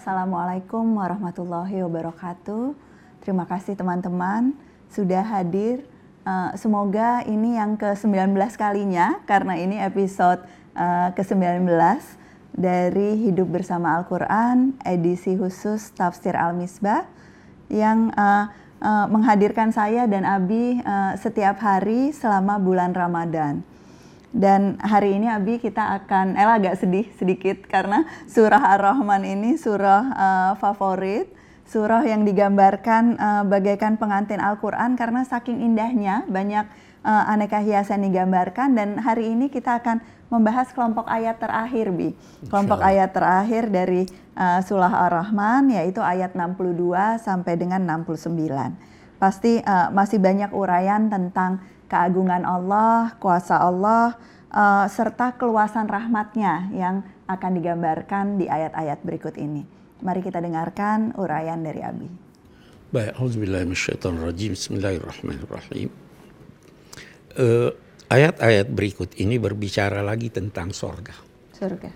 Assalamualaikum warahmatullahi wabarakatuh. Terima kasih teman-teman sudah hadir. Uh, semoga ini yang ke-19 kalinya karena ini episode uh, ke-19 dari Hidup Bersama Al-Quran edisi khusus Tafsir Al-Misbah yang uh, uh, menghadirkan saya dan Abi uh, setiap hari selama bulan Ramadan. Dan hari ini Abi kita akan, Ella agak sedih sedikit karena surah Ar-Rahman ini surah uh, favorit, surah yang digambarkan uh, bagaikan pengantin Al-Quran karena saking indahnya banyak uh, aneka hiasan digambarkan dan hari ini kita akan membahas kelompok ayat terakhir Bi. Kelompok ayat terakhir dari uh, surah Ar-Rahman yaitu ayat 62 sampai dengan 69. Pasti uh, masih banyak uraian tentang keagungan Allah, kuasa Allah, uh, serta keluasan rahmatnya yang akan digambarkan di ayat-ayat berikut ini. Mari kita dengarkan uraian dari Abi. Baik, Alhamdulillahirrahmanirrahim. Bismillahirrahmanirrahim. Uh, ayat-ayat berikut ini berbicara lagi tentang sorga. Surga.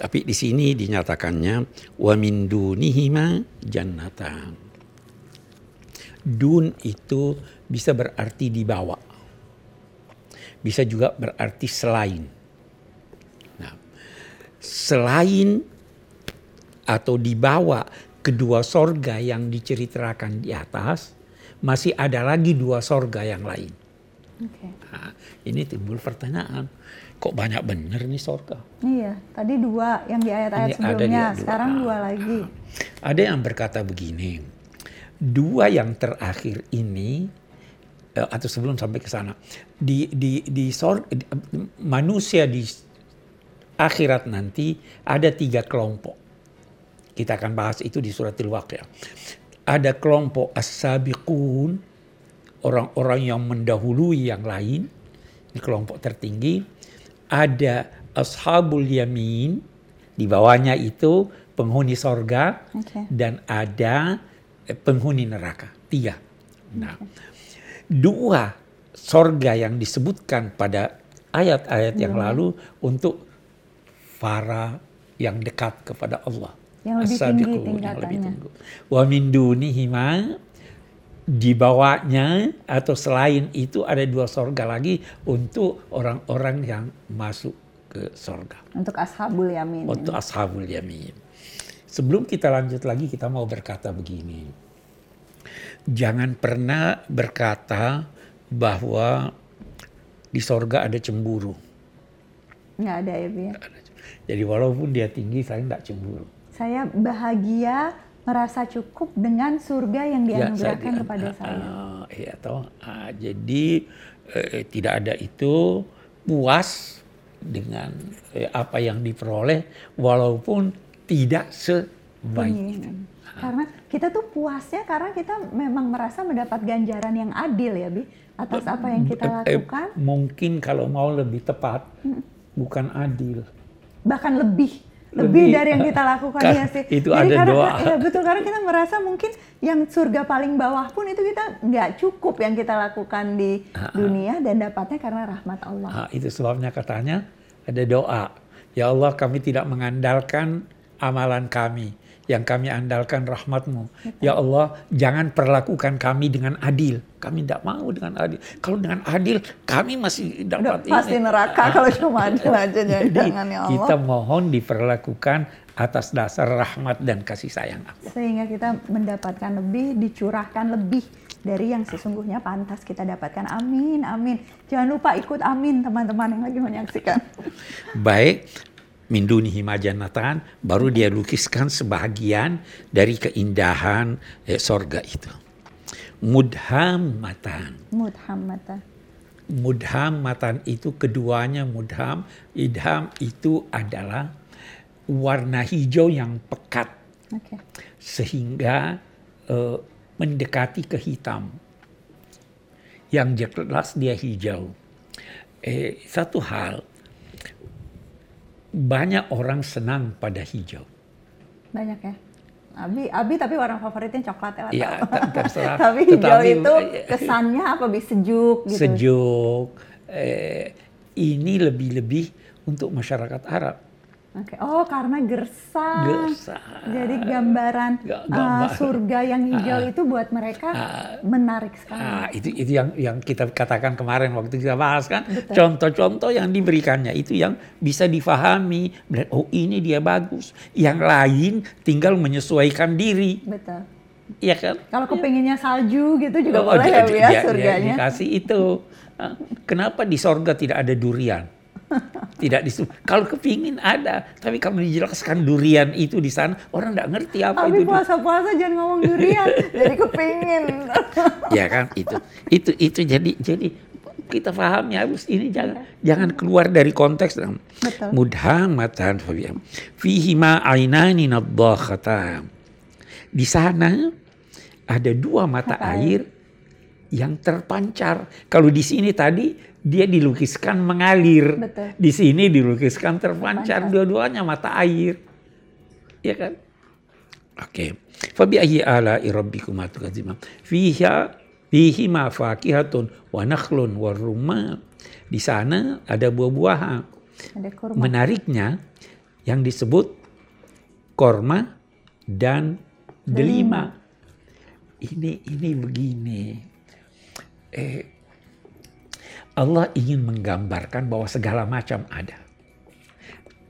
Tapi di sini dinyatakannya wa min dunihima jannatan. Dun itu bisa berarti di bawah bisa juga berarti selain. Nah, selain atau di bawah kedua sorga yang diceritakan di atas, masih ada lagi dua sorga yang lain. Okay. Nah, ini timbul pertanyaan, kok banyak bener nih sorga? Iya, tadi dua yang di ayat-ayat sebelumnya, dua. sekarang dua lagi. Ada yang berkata begini, dua yang terakhir ini atau sebelum sampai ke sana. Di di di, sor, di manusia di akhirat nanti ada tiga kelompok. Kita akan bahas itu di surat al-waqiah ada kelompok as-sabiqun orang-orang yang mendahului yang lain di kelompok tertinggi. Ada ashabul yamin di bawahnya itu penghuni sorga okay. dan ada penghuni neraka. Tiga. Nah okay dua sorga yang disebutkan pada ayat-ayat yang hmm. lalu untuk para yang dekat kepada Allah. Yang lebih tinggi tingkatannya. Wa min dunihima di bawahnya atau selain itu ada dua sorga lagi untuk orang-orang yang masuk ke sorga. Untuk ashabul yamin. Untuk ashabul yamin. Sebelum kita lanjut lagi kita mau berkata begini jangan pernah berkata bahwa di sorga ada cemburu. Nggak ada ya, Bi? Jadi walaupun dia tinggi, saya nggak cemburu. Saya bahagia merasa cukup dengan surga yang ya, dianugerahkan ya, kepada uh, saya. Uh, ya, toh. Uh, jadi uh, tidak ada itu puas dengan uh, apa yang diperoleh, walaupun tidak sebaik hmm. itu. Karena kita tuh puasnya karena kita memang merasa mendapat ganjaran yang adil ya, Bi, atas apa yang kita eh, lakukan. Eh, mungkin kalau mau lebih tepat, hmm. bukan adil. Bahkan lebih lebih, dari yang kita lakukan kan, ya sih. Itu Jadi ada karena, doa. Ya betul karena kita merasa mungkin yang surga paling bawah pun itu kita nggak cukup yang kita lakukan di ha, dunia dan dapatnya karena rahmat Allah. Ha, itu sebabnya katanya ada doa. Ya Allah kami tidak mengandalkan amalan kami yang kami andalkan rahmatmu. Ya Allah, jangan perlakukan kami dengan adil. Kami tidak mau dengan adil. Kalau dengan adil, kami masih dapat ini. Pasti neraka ah. kalau cuma adil aja. Jangan ya Allah. Kita mohon diperlakukan atas dasar rahmat dan kasih sayang. Sehingga kita mendapatkan lebih, dicurahkan lebih dari yang sesungguhnya pantas kita dapatkan. Amin, amin. Jangan lupa ikut amin teman-teman yang lagi menyaksikan. Baik, min dunihi majanatan baru dia lukiskan sebahagian dari keindahan eh, sorga itu. Mudhammatan. Mudhammatan. Mudhammatan itu keduanya mudham. Idham itu adalah warna hijau yang pekat. Okay. sehingga uh, mendekati ke hitam. Yang jelas dia hijau. Eh, satu hal banyak orang senang pada hijau. Banyak ya. Abi, Abi tapi warna favoritnya coklat ya. Iya, terserah. tapi hijau Tetapi, itu eh, kesannya apa? Lebih sejuk gitu. Sejuk. Eh, ini lebih-lebih untuk masyarakat Arab. Oke. Oh, karena gersang. Gersang. Jadi gambaran Ga- uh, surga yang hijau itu buat mereka menarik sekali. Ah, itu itu yang yang kita katakan kemarin waktu kita bahas kan contoh-contoh yang diberikannya itu yang bisa difahami oh ini dia bagus yang lain tinggal menyesuaikan diri Betul. ya kan Kalau kepinginnya salju gitu juga Oh, boleh dia- ya, ya, dia- dia surganya. dikasih itu kenapa di sorga tidak ada durian tidak di kalau kepingin ada tapi kalau dijelaskan durian itu di sana orang tidak ngerti apa Tapi itu. puasa-puasa jangan ngomong durian, jadi kepingin. ya kan itu itu itu jadi jadi kita pahami harus ini jangan jangan keluar dari konteks. Betul. mudhamatan fabiyam fihi ma ainani nadhakhatan di sana ada dua mata Mata air yang terpancar. Kalau di sini tadi dia dilukiskan mengalir Betul. di sini dilukiskan terpancar Terpancar. dua-duanya mata air ya kan Oke. Fabi ayyi ala rabbikuma tukadziban. Fiha fihi ma fakihatun wa nakhlun wa rumman. Di sana ada buah-buahan. Ada kurma. Menariknya yang disebut korma dan delima. Ini ini begini. Eh, Allah ingin menggambarkan bahwa segala macam ada.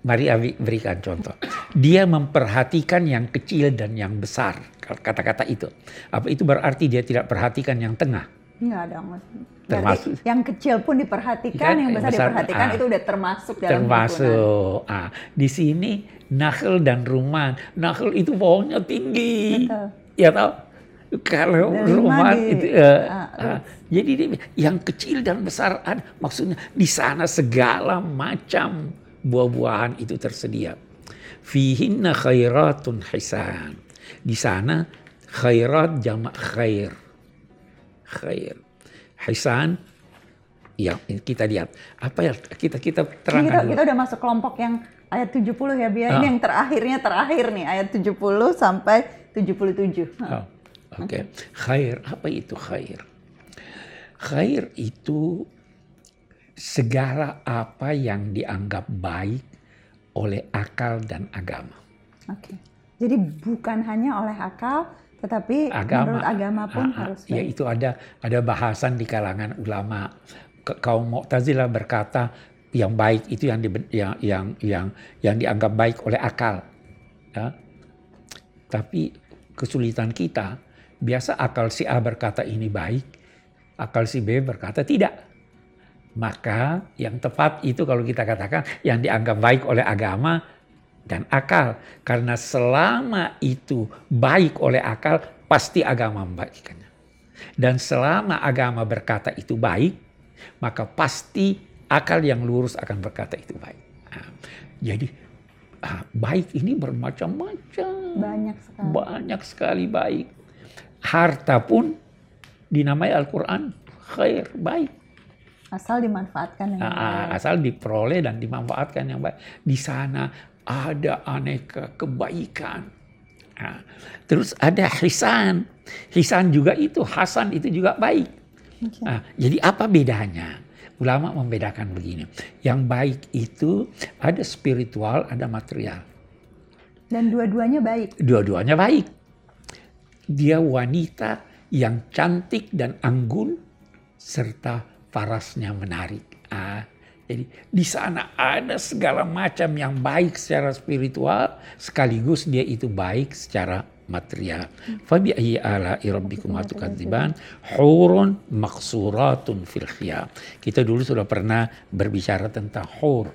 Mari Abi berikan contoh. Dia memperhatikan yang kecil dan yang besar. Kata-kata itu. Apa itu berarti dia tidak perhatikan yang tengah? Enggak dong. Berarti Termasuk. yang kecil pun diperhatikan, Kan, yang besar, besar, diperhatikan ah. itu udah termasuk dalam. Termasuk. Ah, di sini nakhl dan rumah. Nakhl itu pohonnya tinggi. Betul. Ya tahu? Kalau rumah itu eh, ah, ah, jadi dia, yang kecil dan besar ada. Maksudnya di sana segala macam buah-buahan itu tersedia. Fihinna khairatun hisan. Di sana khairat jamak khair. Khair. Hisan yang kita lihat. Apa ya kita kita Ini kita, terangkan dulu. kita udah masuk kelompok yang ayat 70 ya, Bia. Ah. Ini yang terakhirnya terakhir nih, ayat 70 sampai 77. Oh, Oke, khair apa itu khair? Khair itu segala apa yang dianggap baik oleh akal dan agama. Oke. Jadi bukan hanya oleh akal, tetapi menurut agama pun ah, ah, harus ya baik. itu ada ada bahasan di kalangan ulama. Kaum Mu'tazilah berkata yang baik itu yang di, yang yang yang yang dianggap baik oleh akal. Ya. Tapi kesulitan kita biasa akal si A berkata ini baik, akal si B berkata tidak. Maka yang tepat itu kalau kita katakan yang dianggap baik oleh agama dan akal. Karena selama itu baik oleh akal, pasti agama membaikkannya. Dan selama agama berkata itu baik, maka pasti akal yang lurus akan berkata itu baik. Nah, jadi ah, baik ini bermacam-macam. Banyak sekali. Banyak sekali baik. Harta pun dinamai Al-Quran khair, baik. Asal dimanfaatkan dengan Ah, baik. asal diperoleh dan dimanfaatkan yang baik. Di sana ada aneka kebaikan. Ah, terus ada hisan. Hisan juga itu, hasan itu juga baik. Oke. Ah, jadi apa bedanya? Ulama membedakan begini. Yang baik itu ada spiritual, ada material. Dan dua-duanya baik. Dua-duanya baik. Dia wanita yang cantik dan anggun serta parasnya menarik. Ah, jadi di sana ada segala macam yang baik secara spiritual sekaligus dia itu baik secara material. Fabi ayyi ala rabbikum tukadziban hurun maqsuratun fil khiyam. Kita dulu sudah pernah berbicara tentang hur,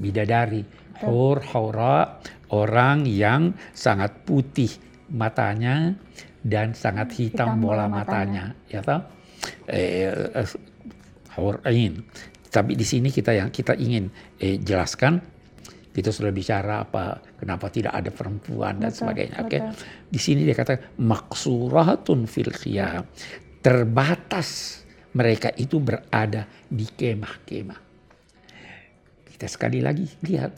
bidadari. Hur, haura, orang yang sangat putih matanya dan sangat hitam, Hitam bola bola matanya, ya toh? Eh, eh, Hurain. Tapi di sini kita yang kita ingin eh, jelaskan, kita sudah bicara apa, kenapa tidak ada perempuan dan Betul, sebagainya. Oke, betul. di sini dia kata maksuratun fil khiyam. terbatas mereka itu berada di kemah-kemah. Kita sekali lagi lihat,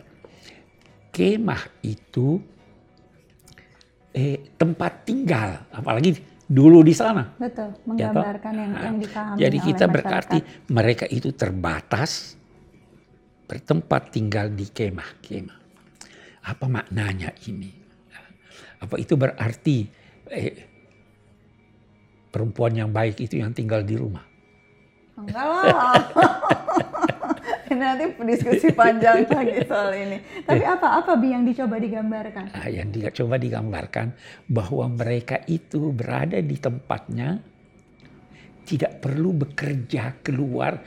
kemah itu eh, tempat tinggal, apalagi dulu di sana. Betul, Ya menggambarkan yang, Nah, yang dipahami Jadi oleh kita masyarakat. berarti mereka itu terbatas bertempat tinggal di kemah-kemah. apa maknanya ini? Apa itu berarti eh, perempuan yang baik itu yang tinggal di rumah? Enggak lah. ini nanti diskusi panjang lagi soal ini. Tapi apa apa bi yang dicoba digambarkan? Nah, yang dicoba digambarkan bahwa mereka itu berada di tempatnya tidak perlu bekerja keluar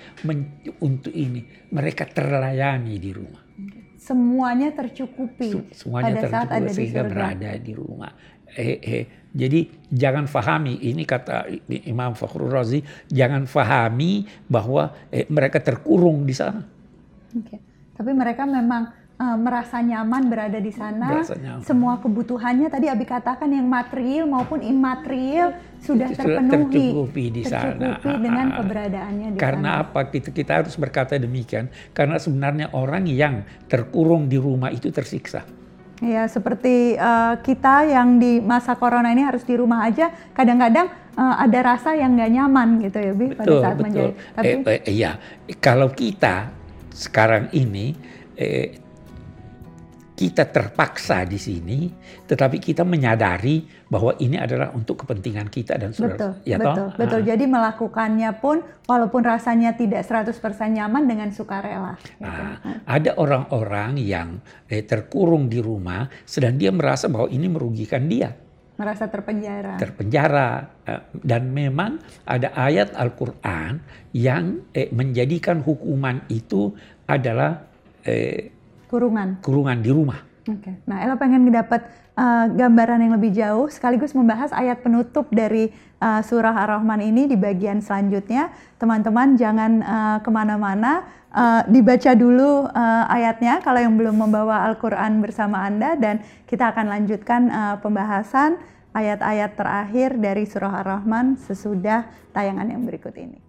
untuk ini. Mereka terlayani di rumah. Semuanya tercukupi Semuanya pada saat ada sehingga di berada di rumah. Eh, eh, jadi jangan fahami ini kata Imam Fakhrul Razi jangan fahami bahwa eh, mereka terkurung di sana. Okay. Tapi mereka memang uh, merasa nyaman berada di sana. Semua kebutuhannya tadi Abi katakan yang material maupun imaterial sudah terpenuhi. Tercukupi di sana. Tercukupi dengan keberadaannya di Karena sana. apa? Kita, kita harus berkata demikian. Karena sebenarnya orang yang terkurung di rumah itu tersiksa. Ya, seperti uh, kita yang di masa corona ini harus di rumah aja, kadang-kadang uh, ada rasa yang nggak nyaman gitu ya, Bi, pada saat betul. menjadi. Tapi, eh, eh, iya, kalau kita sekarang ini eh, kita terpaksa di sini, tetapi kita menyadari bahwa ini adalah untuk kepentingan kita dan saudara. Betul, ya betul, toh? betul. Ah. Jadi melakukannya pun walaupun rasanya tidak 100% nyaman dengan sukarela. Gitu. Nah, ada orang-orang yang eh, terkurung di rumah, sedang dia merasa bahwa ini merugikan dia. Merasa terpenjara. Terpenjara. Eh, dan memang ada ayat Al-Quran yang eh, menjadikan hukuman itu adalah eh, kurungan kurungan di rumah. Oke. Okay. Nah, Ella pengen dapat uh, gambaran yang lebih jauh sekaligus membahas ayat penutup dari uh, surah Ar-Rahman ini di bagian selanjutnya. Teman-teman jangan uh, ke mana-mana, uh, dibaca dulu uh, ayatnya kalau yang belum membawa Al-Quran bersama Anda dan kita akan lanjutkan uh, pembahasan ayat-ayat terakhir dari surah Ar-Rahman sesudah tayangan yang berikut ini.